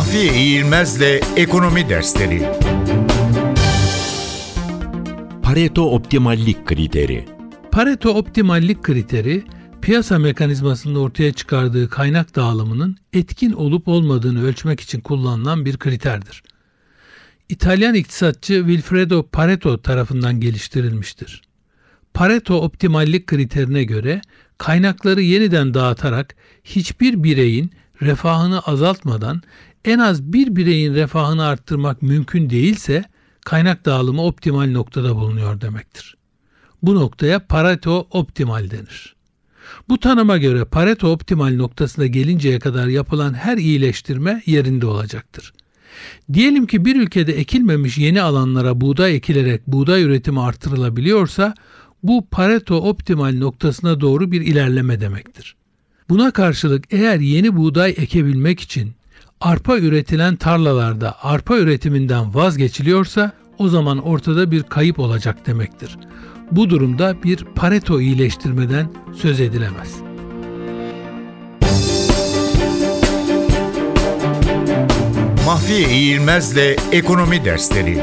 Mahfiye İğilmez'le Ekonomi Dersleri Pareto optimallik kriteri. Pareto optimallik kriteri piyasa mekanizmasında ortaya çıkardığı kaynak dağılımının etkin olup olmadığını ölçmek için kullanılan bir kriterdir. İtalyan iktisatçı Wilfredo Pareto tarafından geliştirilmiştir. Pareto optimallik kriterine göre kaynakları yeniden dağıtarak hiçbir bireyin refahını azaltmadan en az bir bireyin refahını arttırmak mümkün değilse kaynak dağılımı optimal noktada bulunuyor demektir. Bu noktaya Pareto optimal denir. Bu tanıma göre Pareto optimal noktasına gelinceye kadar yapılan her iyileştirme yerinde olacaktır. Diyelim ki bir ülkede ekilmemiş yeni alanlara buğday ekilerek buğday üretimi artırılabiliyorsa bu Pareto optimal noktasına doğru bir ilerleme demektir. Buna karşılık eğer yeni buğday ekebilmek için arpa üretilen tarlalarda arpa üretiminden vazgeçiliyorsa o zaman ortada bir kayıp olacak demektir. Bu durumda bir Pareto iyileştirmeden söz edilemez. Mahfiye İğilmez'le Ekonomi Dersleri